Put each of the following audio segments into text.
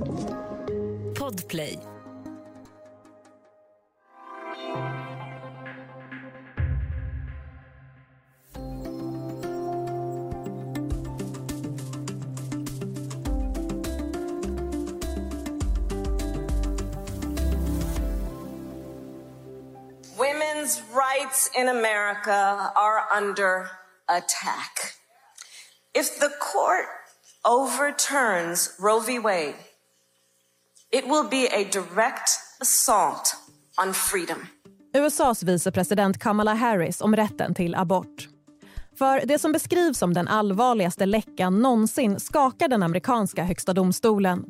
Podplay. Women's rights in America are under attack. If the court overturns Roe v. Wade, it will be a direct assault on freedom. USAs vicepresident Kamala Harris om rätten till abort. För det som beskrivs som den allvarligaste läckan någonsin skakar den amerikanska högsta domstolen.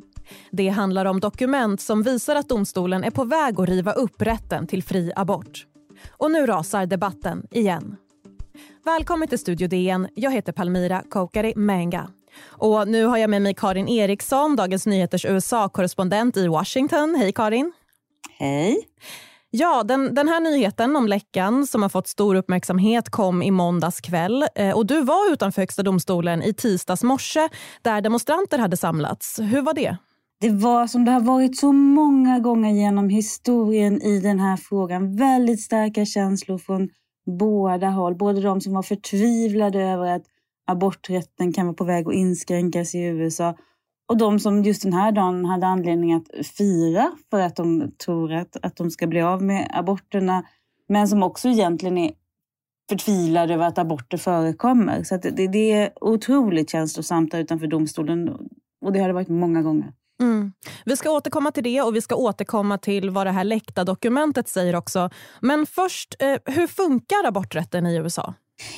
Det handlar om dokument som visar att domstolen är på väg att riva upp rätten till fri abort. Och nu rasar debatten igen. Välkommen till Studio DN. Jag heter Palmira Kokari Menga. Och nu har jag med mig Karin Eriksson, Dagens Nyheters USA-korrespondent i Washington. Hej Karin! Hej! Ja, den, den här nyheten om läckan som har fått stor uppmärksamhet kom i måndags kväll. Eh, och du var utanför Högsta domstolen i tisdags morse där demonstranter hade samlats. Hur var det? Det var som det har varit så många gånger genom historien i den här frågan. Väldigt starka känslor från båda håll. Både de som var förtvivlade över att aborträtten kan vara på väg att inskränkas i USA och de som just den här dagen hade anledning att fira för att de tror att, att de ska bli av med aborterna. Men som också egentligen är förtvivlade över att aborter förekommer. Så det, det är otroligt känslosamt där utanför domstolen. Och det har det varit många gånger. Mm. Vi ska återkomma till det och vi ska återkomma till vad det här läckta dokumentet säger också. Men först, eh, hur funkar aborträtten i USA?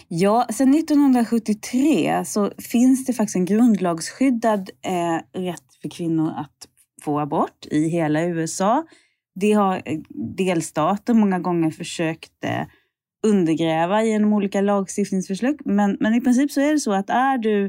Ja, sedan 1973 så finns det faktiskt en grundlagsskyddad eh, rätt för kvinnor att få abort i hela USA. Det har eh, delstater många gånger försökt eh, undergräva genom olika lagstiftningsförslag. Men, men i princip så är det så att är du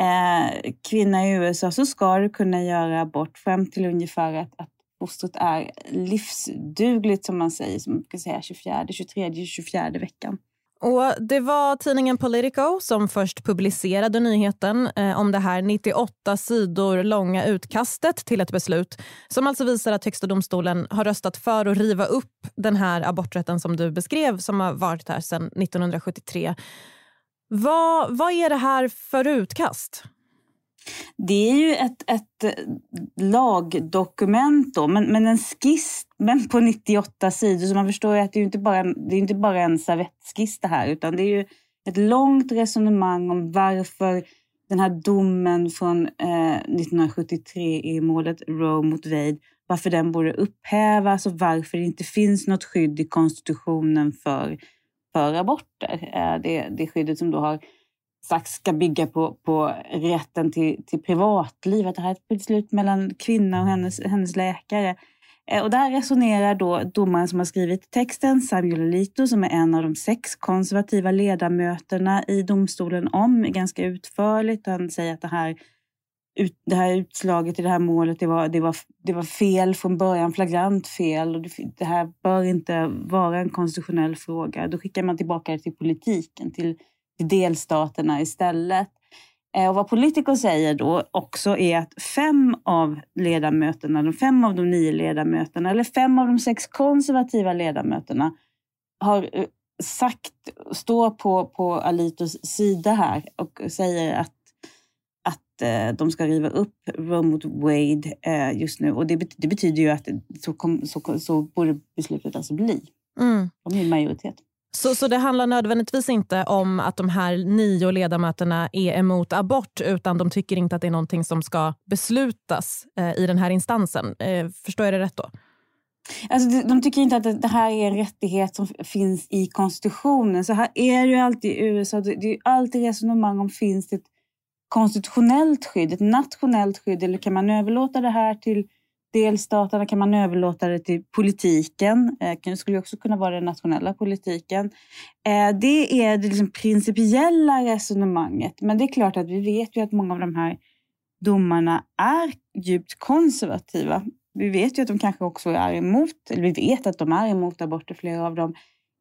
eh, kvinna i USA så ska du kunna göra abort fram till ungefär att, att fostret är livsdugligt som man säger, som man kan säga 24, 23, 24 veckan. Och Det var tidningen Politico som först publicerade nyheten eh, om det här 98 sidor långa utkastet till ett beslut som alltså visar att Högsta domstolen har röstat för att riva upp den här aborträtten som du beskrev som har varit här sedan 1973. Vad, vad är det här för utkast? Det är ju ett, ett lagdokument då, men, men en skiss men på 98 sidor. Så man förstår ju att det är inte bara, det är inte bara en servettskiss det här, utan det är ju ett långt resonemang om varför den här domen från eh, 1973 i målet Roe mot Wade, varför den borde upphävas och varför det inte finns något skydd i konstitutionen för, för aborter. Eh, det, det skyddet som då har sagt ska bygga på, på rätten till, till privatliv, att det här är ett beslut mellan kvinnan och hennes, hennes läkare. Eh, och där resonerar då domaren som har skrivit texten, Samuel Alito, som är en av de sex konservativa ledamöterna i domstolen om ganska utförligt. Han säger att det här, det här utslaget i det här målet, det var, det var, det var fel från början, flagrant fel. Och det, det här bör inte vara en konstitutionell fråga. Då skickar man tillbaka det till politiken, till delstaterna istället. Eh, och vad Politico säger då också är att fem av ledamöterna, de fem av de nio ledamöterna, eller fem av de sex konservativa ledamöterna har eh, sagt, står på, på Alitos sida här och säger att, att eh, de ska riva upp Roe mot Wade just nu. Och det, det betyder ju att så, kom, så, så borde beslutet alltså bli. Mm. De är majoritet. Så, så det handlar nödvändigtvis inte om att de här nio ledamöterna är emot abort utan de tycker inte att det är någonting som ska beslutas eh, i den här instansen. Eh, förstår jag det rätt då? Alltså, de tycker inte att det här är en rättighet som finns i konstitutionen. Så här är det ju alltid i USA. Det är alltid resonemang om finns det ett konstitutionellt skydd, ett nationellt skydd eller kan man överlåta det här till delstaterna kan man överlåta det till politiken. Eh, det skulle också kunna vara den nationella politiken. Eh, det är det liksom principiella resonemanget. Men det är klart att vi vet ju att många av de här domarna är djupt konservativa. Vi vet ju att de kanske också är emot, eller vi vet att de är emot aborter, flera av dem.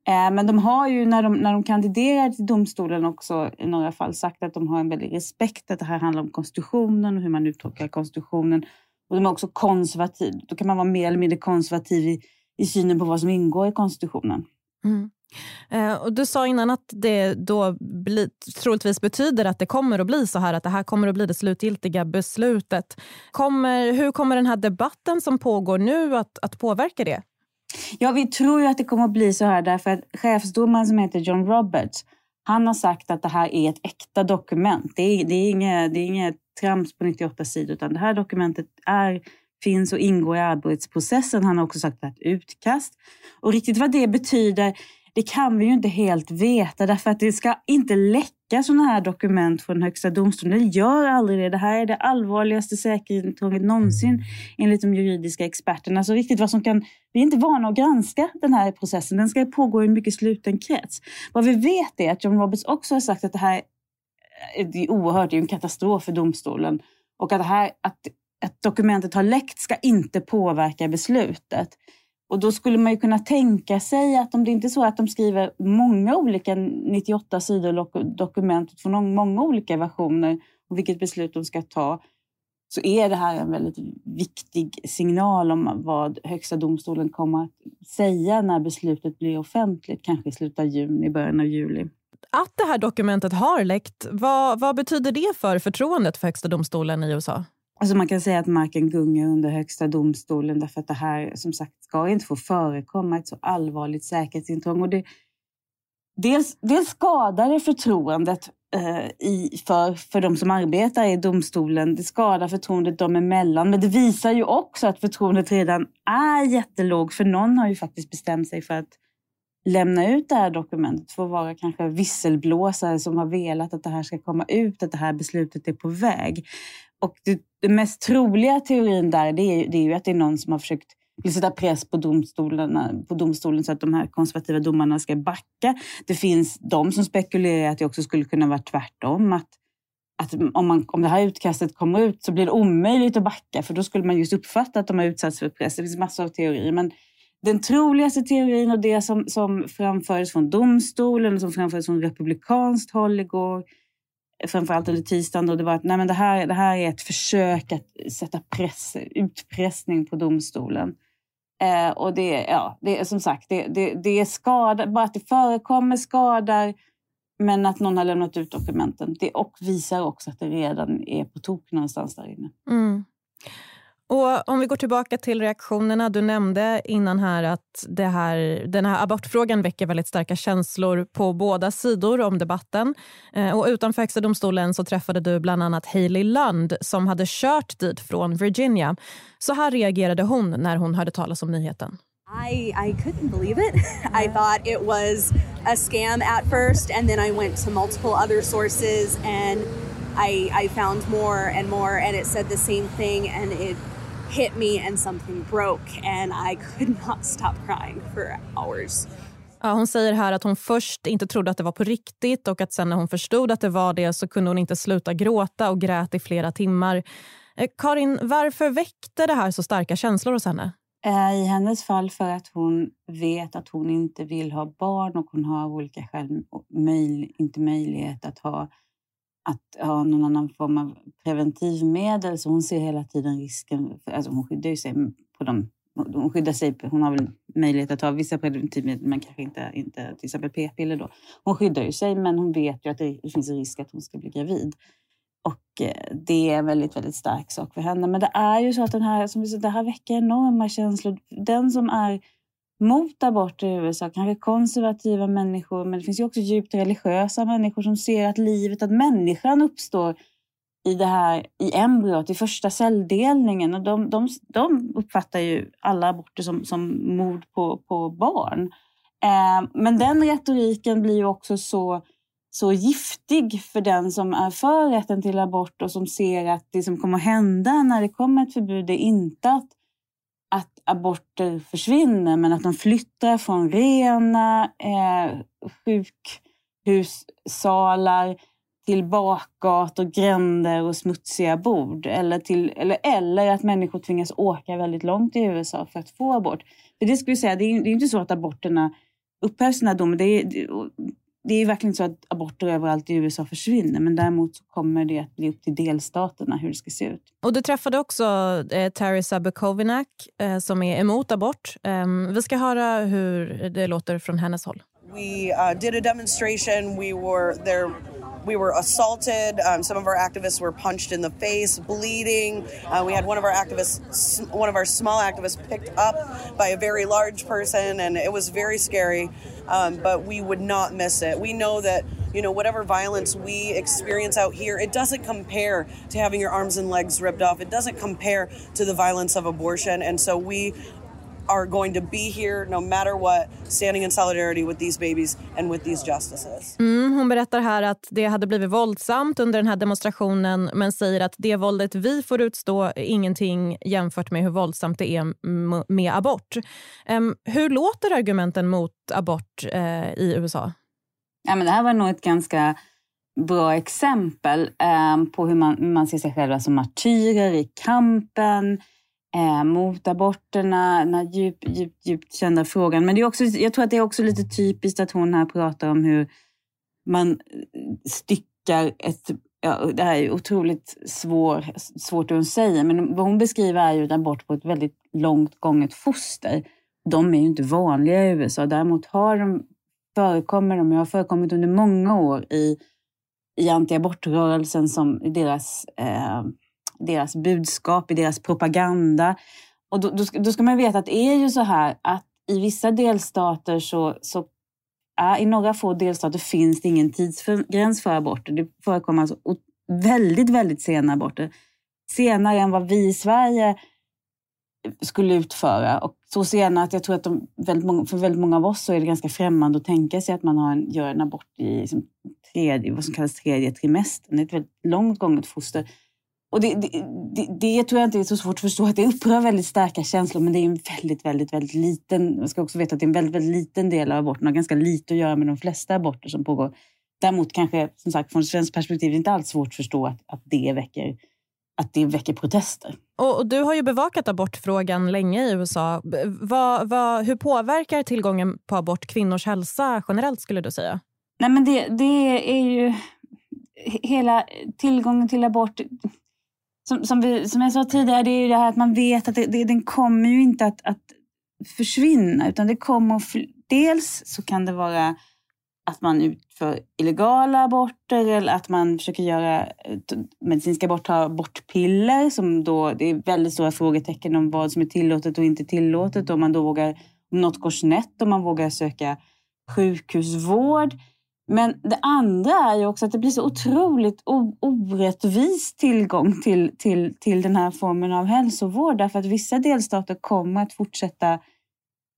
Eh, men de har ju när de, när de kandiderar till domstolen också i några fall sagt att de har en väldig respekt att det här handlar om konstitutionen och hur man uttolkar konstitutionen och de är också konservativa. Då kan man vara mer eller mindre konservativ i, i synen på vad som ingår i konstitutionen. Mm. Eh, och du sa innan att det då bli, troligtvis betyder att det kommer att bli så här, att det här kommer att bli det slutgiltiga beslutet. Kommer, hur kommer den här debatten som pågår nu att, att påverka det? Ja, vi tror ju att det kommer att bli så här därför att chefsdomaren som heter John Roberts, han har sagt att det här är ett äkta dokument. Det är, det är inget, det är inget trams på 98 sidor utan det här dokumentet är, finns och ingår i arbetsprocessen. Han har också sagt att det är ett utkast. Och riktigt vad det betyder det kan vi ju inte helt veta därför att det ska inte läcka sådana här dokument från Högsta domstolen. Det gör aldrig det. Det här är det allvarligaste säkerhetsintrånget någonsin enligt de juridiska experterna. Så riktigt vad som kan... Vi är inte vana att granska den här processen. Den ska pågå i en mycket sluten krets. Vad vi vet är att John Roberts också har sagt att det här det är oerhört, det är en katastrof för domstolen. Och att, det här, att, att dokumentet har läckt ska inte påverka beslutet. Och då skulle man ju kunna tänka sig att om det inte är så att de skriver många olika 98 sidor dokument från många olika versioner och vilket beslut de ska ta, så är det här en väldigt viktig signal om vad Högsta domstolen kommer att säga när beslutet blir offentligt, kanske i slutet av juni, början av juli. Att det här dokumentet har läckt, vad, vad betyder det för förtroendet för Högsta domstolen i USA? Alltså man kan säga att marken gungar under Högsta domstolen därför att det här som sagt ska inte få förekomma ett så allvarligt säkerhetsintrång. Och det, dels, dels skadar det förtroendet eh, i, för, för de som arbetar i domstolen. Det skadar förtroendet dem emellan. Men det visar ju också att förtroendet redan är jättelågt för någon har ju faktiskt bestämt sig för att lämna ut det här dokumentet för att vara kanske visselblåsare som har velat att det här ska komma ut, att det här beslutet är på väg. Och det, den mest troliga teorin där det är, det är ju att det är någon som har försökt vill sätta press på, domstolarna, på domstolen så att de här konservativa domarna ska backa. Det finns de som spekulerar att det också skulle kunna vara tvärtom. Att, att om, man, om det här utkastet kommer ut så blir det omöjligt att backa för då skulle man just uppfatta att de har utsatts för press. Det finns massor av teorier. Men den troligaste teorin och det som, som framfördes från domstolen och som framfördes från republikanskt håll igår framförallt under tisdagen då det var att nej men det, här, det här är ett försök att sätta press, utpressning på domstolen. Eh, och det, ja, det är som sagt, det, det, det är skada, bara att det förekommer skadar men att någon har lämnat ut dokumenten. Det och visar också att det redan är på tok någonstans där inne. Mm. Och om vi går tillbaka till reaktionerna. Du nämnde innan här att det här, den här abortfrågan väcker väldigt starka känslor på båda sidor om debatten. Eh, och utanför Högsta domstolen så träffade du bland annat Hailey Lund som hade kört dit från Virginia. Så här reagerade hon när hon hörde talas om nyheten. I, I couldn't believe it. I thought it was a scam at first, and then I went to multiple other sources and I, I found more and more, and it said the same thing, and it hit me and something broke and I could not stop crying for hours. Ja, hon säger här att hon först inte trodde att det var på riktigt och att sen när hon förstod att det var det så kunde hon inte sluta gråta och grät i flera timmar. Eh, Karin, varför väckte det här så starka känslor hos henne? Eh, I hennes fall för att hon vet att hon inte vill ha barn och hon har olika skäl inte möjlighet att ha att ha någon annan form av preventivmedel. Så hon ser hela tiden risken. För, alltså hon skyddar sig på dem. Hon skyddar sig. Hon har väl möjlighet att ta vissa preventivmedel men kanske inte, inte till exempel p-piller. Då. Hon skyddar ju sig men hon vet ju att det finns en risk att hon ska bli gravid. Och eh, det är en väldigt, väldigt stark sak för henne. Men det är ju så att den här, som vi sa, det här väcker enorma känslor. Den som är mot abort i USA, kanske konservativa människor, men det finns ju också djupt religiösa människor som ser att livet, att människan uppstår i det här i embryot, i första celldelningen. Och de, de, de uppfattar ju alla aborter som, som mord på, på barn. Eh, men den retoriken blir ju också så, så giftig för den som är för rätten till abort och som ser att det som kommer att hända när det kommer ett förbud är inte att att aborter försvinner men att de flyttar från rena eh, sjukhussalar till bakgator, gränder och smutsiga bord. Eller, till, eller, eller att människor tvingas åka väldigt långt i USA för att få abort. För det skulle säga, det är, det är inte så att aborterna upphävs den här domen. Det är, det är verkligen så att aborter överallt i USA försvinner men däremot så kommer det att bli upp till delstaterna hur det ska se ut. Och Du träffade också eh, Teresa Bukovinak eh, som är emot abort. Eh, vi ska höra hur det låter från hennes håll. We uh, did a demonstration. We were there we were assaulted. Um, some of our activists were punched in the face, bleeding. Uh, we had one of our activists, one of our small activists, picked up by a very large person, and it was very scary. Um, but we would not miss it. We know that you know whatever violence we experience out here, it doesn't compare to having your arms and legs ripped off. It doesn't compare to the violence of abortion, and so we are going to be here no matter what, standing in solidarity with these babies and with these justices. Mm, hon berättar här att det hade blivit våldsamt under den här demonstrationen men säger att det våldet vi får utstå är ingenting jämfört med hur våldsamt det är med abort. Um, hur låter argumenten mot abort uh, i USA? Ja, men det här var nog ett ganska bra exempel um, på hur man, man ser sig själva som martyrer i kampen eh, mot aborterna, den här djup, djup, djupt kända frågan. Men det är också, jag tror att det är också lite typiskt att hon här pratar om hur man eh, styckar ett Ja, det här är otroligt svår, svårt att säga, men vad hon beskriver är ju en abort på ett väldigt långt gånget foster. De är ju inte vanliga i USA. Däremot har de, förekommer de, har förekommit under många år i, i antiabortrörelsen som deras eh, deras budskap, i deras propaganda. Och då, då, ska, då ska man veta att det är ju så här att i vissa delstater så, så är, i några få delstater finns det ingen tidsgräns för aborter. Det förekommer alltså väldigt, väldigt sena aborter. Senare än vad vi i Sverige skulle utföra. Och så sena att jag tror att de, väldigt många, för väldigt många av oss så är det ganska främmande att tänka sig att man har en, gör en abort i liksom, tredje, vad som kallas tredje trimestern. Det är ett väldigt långt gånget foster. Och det, det, det, det, tror jag inte är så svårt att förstå att det upprör väldigt starka känslor men det är en väldigt, väldigt, väldigt liten, man ska också veta att det är en väldigt, väldigt liten del av aborterna, ganska lite att göra med de flesta aborter som pågår. Däremot kanske, som sagt, från svenskt perspektiv är det inte alls svårt att förstå att, att, det, väcker, att det väcker protester. Och, och, du har ju bevakat abortfrågan länge i USA. Va, va, hur påverkar tillgången på abort kvinnors hälsa generellt skulle du säga? Nej men det, det är ju hela tillgången till abort som, som, vi, som jag sa tidigare, det är ju det här att man vet att det, det, den kommer ju inte att, att försvinna. Utan det kommer att... dels så kan det vara att man utför illegala aborter eller att man försöker göra eh, medicinska abort, ta bort piller som då, det är väldigt stora frågetecken om vad som är tillåtet och inte tillåtet. Om man då vågar, om något går snett, om man vågar söka sjukhusvård. Men det andra är ju också att det blir så otroligt orättvis tillgång till, till, till den här formen av hälsovård. Därför att vissa delstater kommer att fortsätta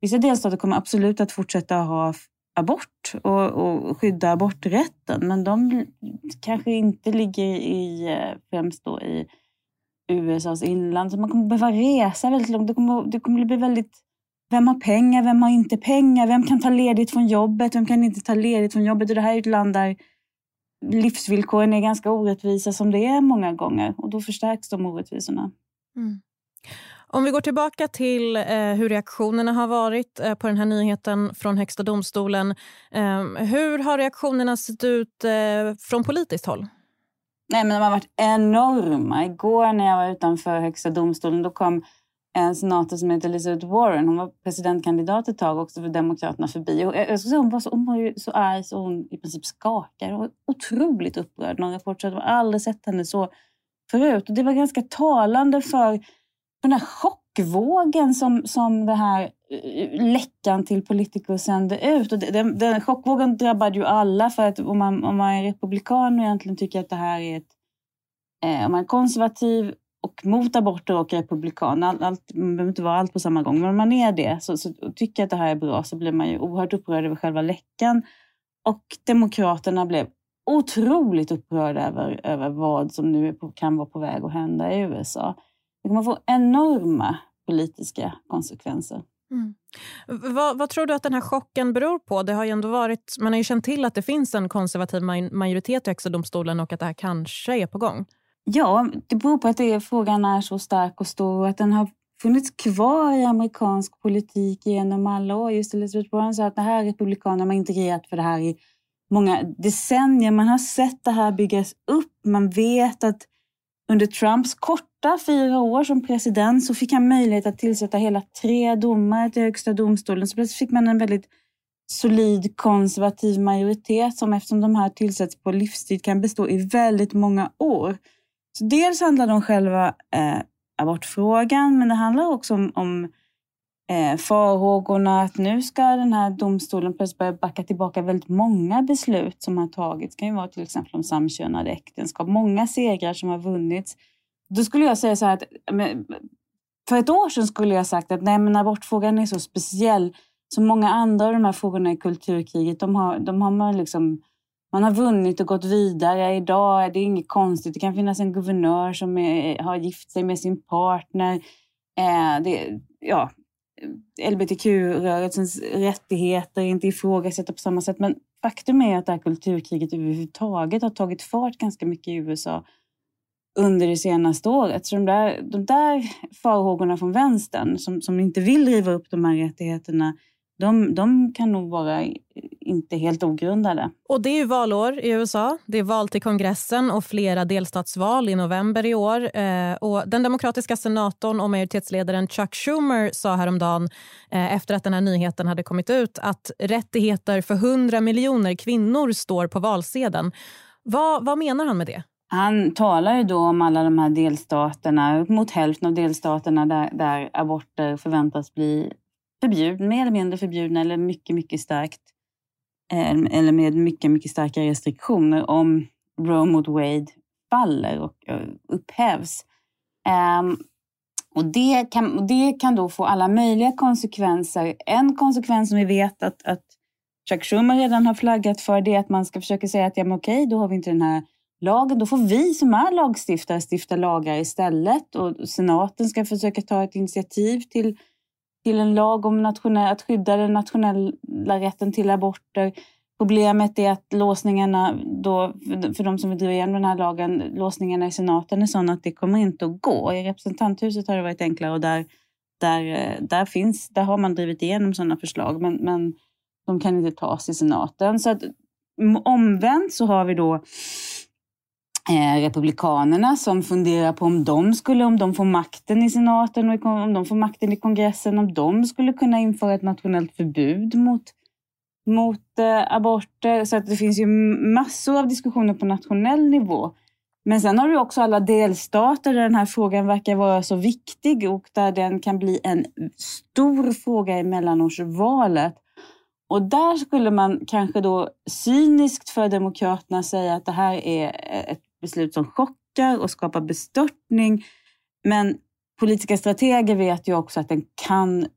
Vissa delstater kommer absolut att fortsätta ha abort och, och skydda aborträtten. Men de kanske inte ligger i, eh, främst då i USAs inland. Så man kommer behöva resa väldigt långt. Det kommer, det kommer bli väldigt vem har pengar? Vem har inte pengar? Vem kan ta ledigt från jobbet? Vem kan inte ta ledigt från jobbet? Och det här är ett land där livsvillkoren är ganska orättvisa som det är många gånger. Och då förstärks de orättvisorna. Mm. Om vi går tillbaka till eh, hur reaktionerna har varit eh, på den här nyheten från Högsta domstolen. Eh, hur har reaktionerna sett ut eh, från politiskt håll? Nej, men de har varit enorma. Igår när jag var utanför Högsta domstolen då kom en senator som heter Elizabeth Warren. Hon var presidentkandidat ett tag också för Demokraterna förbi. Och jag säga, hon, var så, hon var ju så arg så hon i princip skakade. Hon var otroligt upprörd. Någon rapport sa att de aldrig sett henne så förut. Och det var ganska talande för den här chockvågen som, som det här eh, läckan till politiker sände ut. Och den, den chockvågen drabbade ju alla för att om man, om man är republikan och egentligen tycker att det här är ett eh, om man är konservativ och mot aborter och republikan. Allt, allt, man behöver inte vara allt på samma gång, men om man är det så, så och tycker att det här är bra så blir man ju oerhört upprörd över själva läckan. Och Demokraterna blev otroligt upprörda över, över vad som nu på, kan vara på väg att hända i USA. Det kommer få enorma politiska konsekvenser. Mm. Vad, vad, tror du att den här chocken beror på? Det har ju ändå varit, man har ju känt till att det finns en konservativ majoritet i Högsta domstolen och att det här kanske är på gång. Ja, det beror på att det, frågan är så stark och stor och att den har funnits kvar i amerikansk politik genom alla år. Just Elizabeth Warren sa att det här republikanerna har integrerat för det här i många decennier. Man har sett det här byggas upp. Man vet att under Trumps korta fyra år som president så fick han möjlighet att tillsätta hela tre domare till högsta domstolen. Så plötsligt fick man en väldigt solid konservativ majoritet som eftersom de här tillsätts på livstid kan bestå i väldigt många år. Så dels handlar det om själva eh, abortfrågan men det handlar också om, om eh, farhågorna att nu ska den här domstolen plötsligt börja backa tillbaka väldigt många beslut som har tagits. Det kan ju vara till exempel om samkönade äktenskap. Många segrar som har vunnits. Då skulle jag säga så här att för ett år sedan skulle jag sagt att nej men abortfrågan är så speciell så många andra av de här frågorna i kulturkriget, de har, de har man liksom man har vunnit och gått vidare. Idag är det inget konstigt. Det kan finnas en guvernör som är, har gift sig med sin partner. Eh, det, ja, LBTQ-rörelsens rättigheter är inte ifrågasatta på samma sätt. Men faktum är att det här kulturkriget överhuvudtaget har tagit fart ganska mycket i USA under det senaste året. Så de där, de där farhågorna från vänstern som, som inte vill riva upp de här rättigheterna de, de kan nog vara inte helt ogrundade. Och det är ju valår i USA. Det är val till kongressen och flera delstatsval i november i år. Eh, och den demokratiska senatorn och majoritetsledaren Chuck Schumer sa häromdagen eh, efter att den här nyheten hade kommit ut att rättigheter för 100 miljoner kvinnor står på valsedeln. Vad, vad menar han med det? Han talar ju då om alla de här delstaterna, mot hälften av delstaterna där, där aborter förväntas bli förbjudna, mer eller mindre förbjudna eller mycket, mycket starkt eh, eller med mycket, mycket starka restriktioner om Roe mot Wade faller och eh, upphävs. Um, och det, kan, och det kan då få alla möjliga konsekvenser. En konsekvens som vi vet att, att Chuck Schumer redan har flaggat för det är att man ska försöka säga att ja, men okej, då har vi inte den här lagen. Då får vi som är lagstiftare stifta lagar istället och senaten ska försöka ta ett initiativ till till en lag om nationell, att skydda den nationella rätten till aborter. Problemet är att låsningarna då, för de som vill driva igenom den här lagen, låsningarna i senaten är sådana att det kommer inte att gå. I representanthuset har det varit enklare och där, där, där, finns, där har man drivit igenom sådana förslag, men, men de kan inte tas i senaten. Så att, omvänt så har vi då Eh, republikanerna som funderar på om de skulle, om de får makten i senaten och om de får makten i kongressen, om de skulle kunna införa ett nationellt förbud mot, mot eh, aborter. Så att det finns ju massor av diskussioner på nationell nivå. Men sen har du också alla delstater där den här frågan verkar vara så viktig och där den kan bli en stor fråga i mellanårsvalet. Och där skulle man kanske då cyniskt för Demokraterna säga att det här är ett beslut som chockar och skapar bestörtning. Men politiska strateger vet ju också att den kan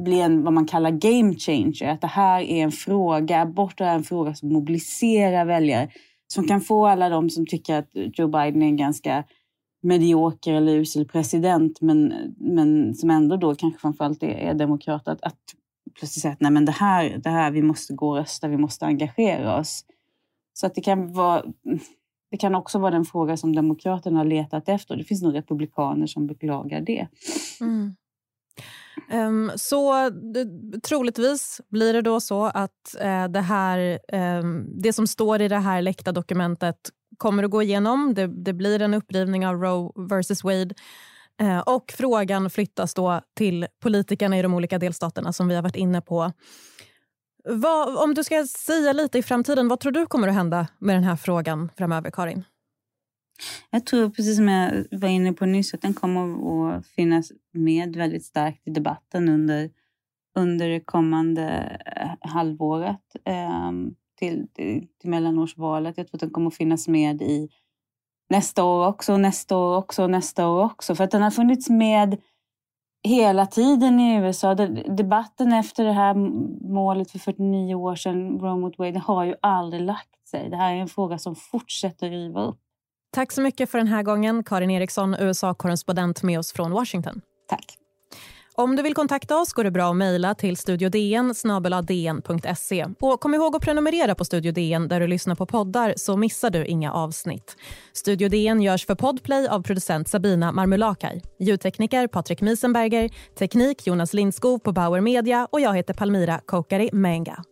bli en vad man kallar game changer. Att det här är en fråga, abort är en fråga som mobiliserar väljare. Som kan få alla de som tycker att Joe Biden är en ganska medioker eller usel president men, men som ändå då kanske framförallt är, är demokrat att, att plötsligt säga att Nej, men det, här, det här, vi måste gå och rösta, vi måste engagera oss. Så att det kan vara det kan också vara den fråga som Demokraterna har letat efter. Det finns nog republikaner som beklagar det. Mm. Um, så troligtvis blir det då så att uh, det, här, um, det som står i det här läckta dokumentet kommer att gå igenom. Det, det blir en upprivning av Roe versus Wade. Uh, och frågan flyttas då till politikerna i de olika delstaterna som vi har varit inne på. Vad, om du ska säga lite i framtiden, vad tror du kommer att hända med den här frågan framöver, Karin? Jag tror, precis som jag var inne på nyss, att den kommer att finnas med väldigt starkt i debatten under, under det kommande eh, halvåret eh, till, till, till mellanårsvalet. Jag tror att den kommer att finnas med i nästa år också, nästa år också, nästa år också. För att den har funnits med hela tiden i USA. Debatten efter det här målet för 49 år sedan, Roe mot Wade, har ju aldrig lagt sig. Det här är en fråga som fortsätter riva upp. Tack så mycket för den här gången, Karin Eriksson, USA-korrespondent med oss från Washington. Tack. Om du vill kontakta oss går det bra att mejla till studiodn dn.se. Och kom ihåg att prenumerera på Studio DN där du lyssnar på poddar så missar du inga avsnitt. Studio DN görs för Podplay av producent Sabina Marmulakai. Ljudtekniker Patrik Miesenberger, teknik Jonas Lindskog på Bauer Media och jag heter Palmira Kokari Menga.